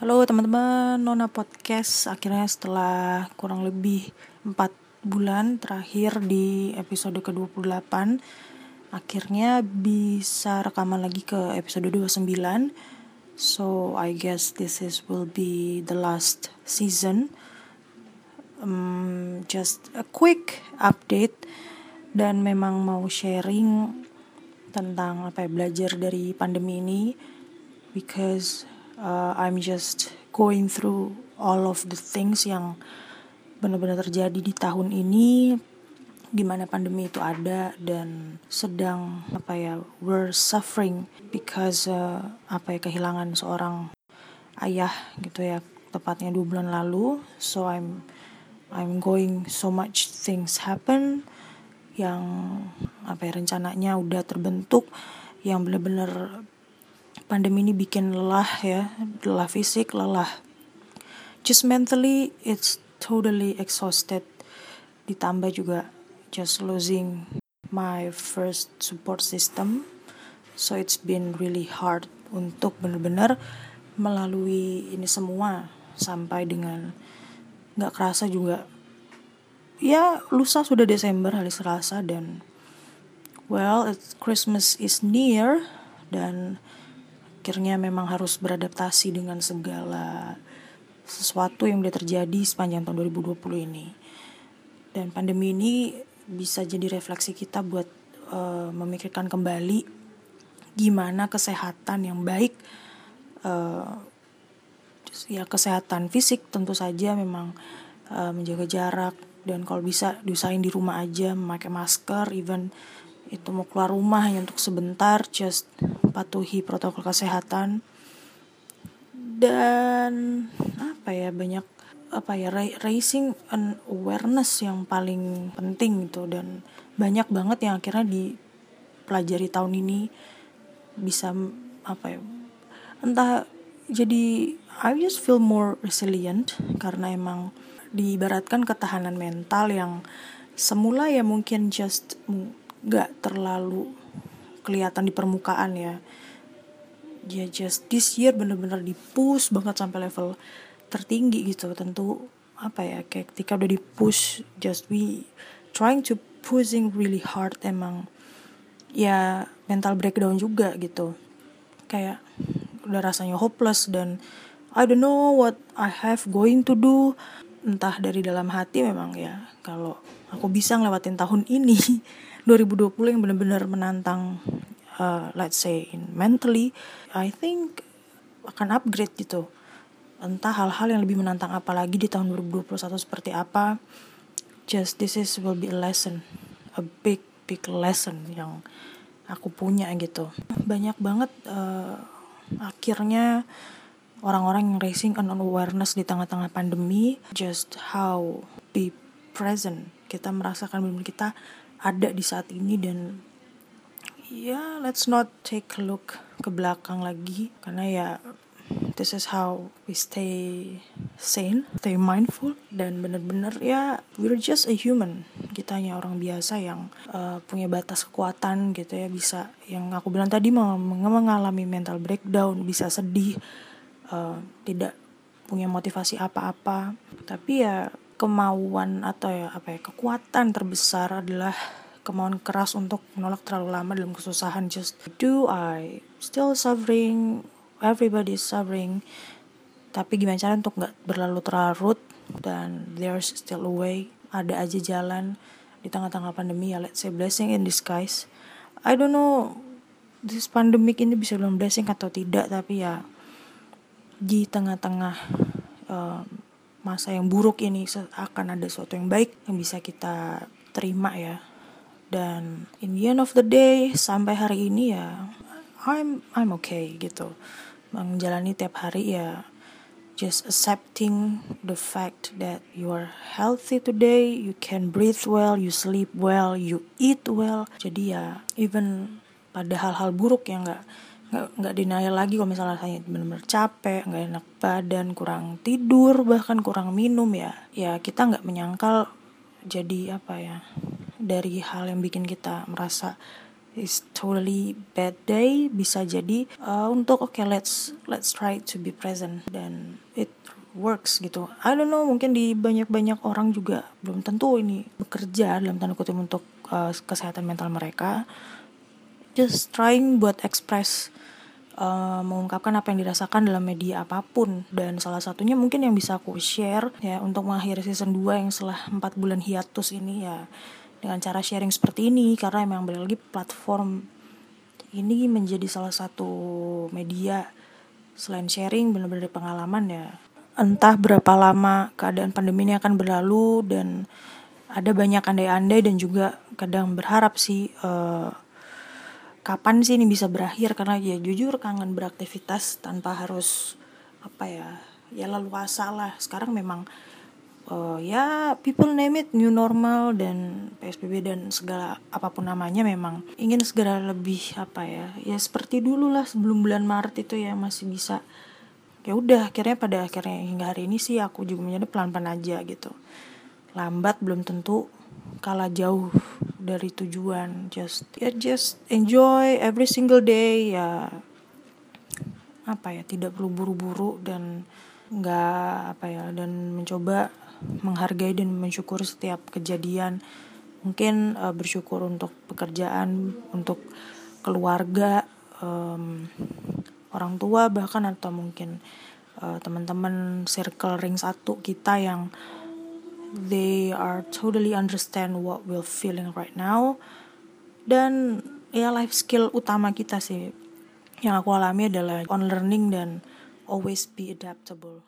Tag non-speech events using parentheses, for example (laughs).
Halo teman-teman. Nona Podcast. Akhirnya setelah kurang lebih 4 bulan terakhir di episode ke-28 Akhirnya bisa rekaman lagi ke episode 29 So I guess this is will be the last season. Um, Just a quick update. Dan memang mau sharing tentang apa ya belajar dari pandemi ini. Because uh, I'm just going through all of the things yang benar-benar terjadi di tahun ini. Gimana pandemi itu ada dan sedang apa ya we're suffering because uh, apa ya kehilangan seorang ayah gitu ya tepatnya dua bulan lalu. So I'm I'm going so much things happen yang apa ya rencananya udah terbentuk yang benar-benar pandemi ini bikin lelah ya, lelah fisik, lelah just mentally it's totally exhausted. Ditambah juga just losing my first support system. So it's been really hard untuk benar-benar melalui ini semua sampai dengan nggak kerasa juga ya lusa sudah Desember hari Selasa dan well it's Christmas is near dan akhirnya memang harus beradaptasi dengan segala sesuatu yang udah terjadi sepanjang tahun 2020 ini. Dan pandemi ini bisa jadi refleksi kita buat uh, memikirkan kembali gimana kesehatan yang baik uh, ya kesehatan fisik tentu saja memang uh, menjaga jarak dan kalau bisa diusahain di rumah aja memakai masker even itu mau keluar rumah hanya untuk sebentar just patuhi protokol kesehatan. Dan apa ya banyak apa ya raising an awareness yang paling penting gitu. Dan banyak banget yang akhirnya dipelajari tahun ini. Bisa apa ya entah jadi I just feel more resilient. Karena emang diibaratkan ketahanan mental yang semula ya mungkin just gak terlalu kelihatan di permukaan ya. Ya just this year bener-bener di push banget sampai level tertinggi gitu. Tentu apa ya kayak ketika udah di push just we trying to pushing really hard emang. Ya mental breakdown juga gitu. Kayak udah rasanya hopeless dan I don't know what I have going to do. Entah dari dalam hati memang ya kalau aku bisa ngelewatin tahun ini (laughs) 2020 yang benar-benar menantang uh, let's say in mentally I think akan upgrade gitu. Entah hal-hal yang lebih menantang apa lagi di tahun 2021 seperti apa. Just this is will be a lesson a big big lesson yang aku punya gitu. Banyak banget uh, akhirnya orang-orang yang raising an awareness di tengah-tengah pandemi just how be present kita merasakan benar kita ada di saat ini dan ya let's not take a look ke belakang lagi. Karena ya this is how we stay sane, stay mindful. Dan bener-bener ya we're just a human. Kita hanya orang biasa yang uh, punya batas kekuatan gitu ya bisa. Yang aku bilang tadi mengalami mental breakdown bisa sedih uh, tidak punya motivasi apa-apa. Tapi ya kemauan atau ya apa ya kekuatan terbesar adalah kemauan keras untuk menolak terlalu lama dalam kesusahan. Just do I still suffering everybody is suffering. Tapi gimana cara untuk nggak berlalu terlarut dan there's still a way ada aja jalan di tengah-tengah pandemi ya. Let's say blessing in disguise. I don't know this pandemic ini bisa bilang blessing atau tidak tapi ya di tengah-tengah um, masa yang buruk ini akan ada sesuatu yang baik yang bisa kita terima ya. Dan in the end of the day sampai hari ini ya I'm I'm okay gitu. Menjalani tiap hari ya just accepting the fact that you are healthy today you can breathe well you sleep well you eat well. Jadi ya even pada hal-hal buruk yang nggak nggak nggak denial lagi kalau misalnya saya benar-benar capek nggak enak badan kurang tidur bahkan kurang minum ya. Ya kita nggak menyangkal jadi apa ya dari hal yang bikin kita merasa is totally bad day bisa jadi uh, untuk oke okay, let's let's try to be present dan it works gitu. I don't know mungkin di banyak-banyak orang juga belum tentu ini bekerja dalam tanda kutip untuk uh, kesehatan mental mereka just trying buat express uh, mengungkapkan apa yang dirasakan dalam media apa pun. Dan salah satunya mungkin yang bisa aku share ya untuk mengakhiri season 2 yang setelah 4 bulan hiatus ini ya dengan cara sharing seperti ini. Karena emang balik lagi platform ini menjadi salah satu media selain sharing benar-benar pengalaman ya. Entah berapa lama keadaan pandemi ini akan berlalu dan ada banyak andai-andai dan juga kadang berharap sih uh, kapan sih ini bisa berakhir? Karena ya jujur kangen beraktivitas tanpa harus apa ya ya lalu lah. Sekarang memang uh, ya people name it new normal dan psbb dan segala apa pun namanya memang ingin segera lebih apa ya ya seperti dulu lah sebelum bulan maret itu ya masih bisa. Ya udah akhirnya pada akhirnya hingga hari ini sih aku juga menjadi pelan-pelan aja gitu. Lambat belum tentu kalah jauh dari tujuan. Just ya just enjoy every single day ya. Apa ya tidak perlu buru-buru dan nggak apa ya dan mencoba menghargai dan mensyukur setiap kejadian. Mungkin uh, bersyukur untuk pekerjaan untuk keluarga um, orang tua bahkan atau mungkin uh, teman-teman circle ring satu kita yang they are totally understand what we're feeling right now. Dan ya life skill utama kita sih yang aku alami adalah on learning dan always be adaptable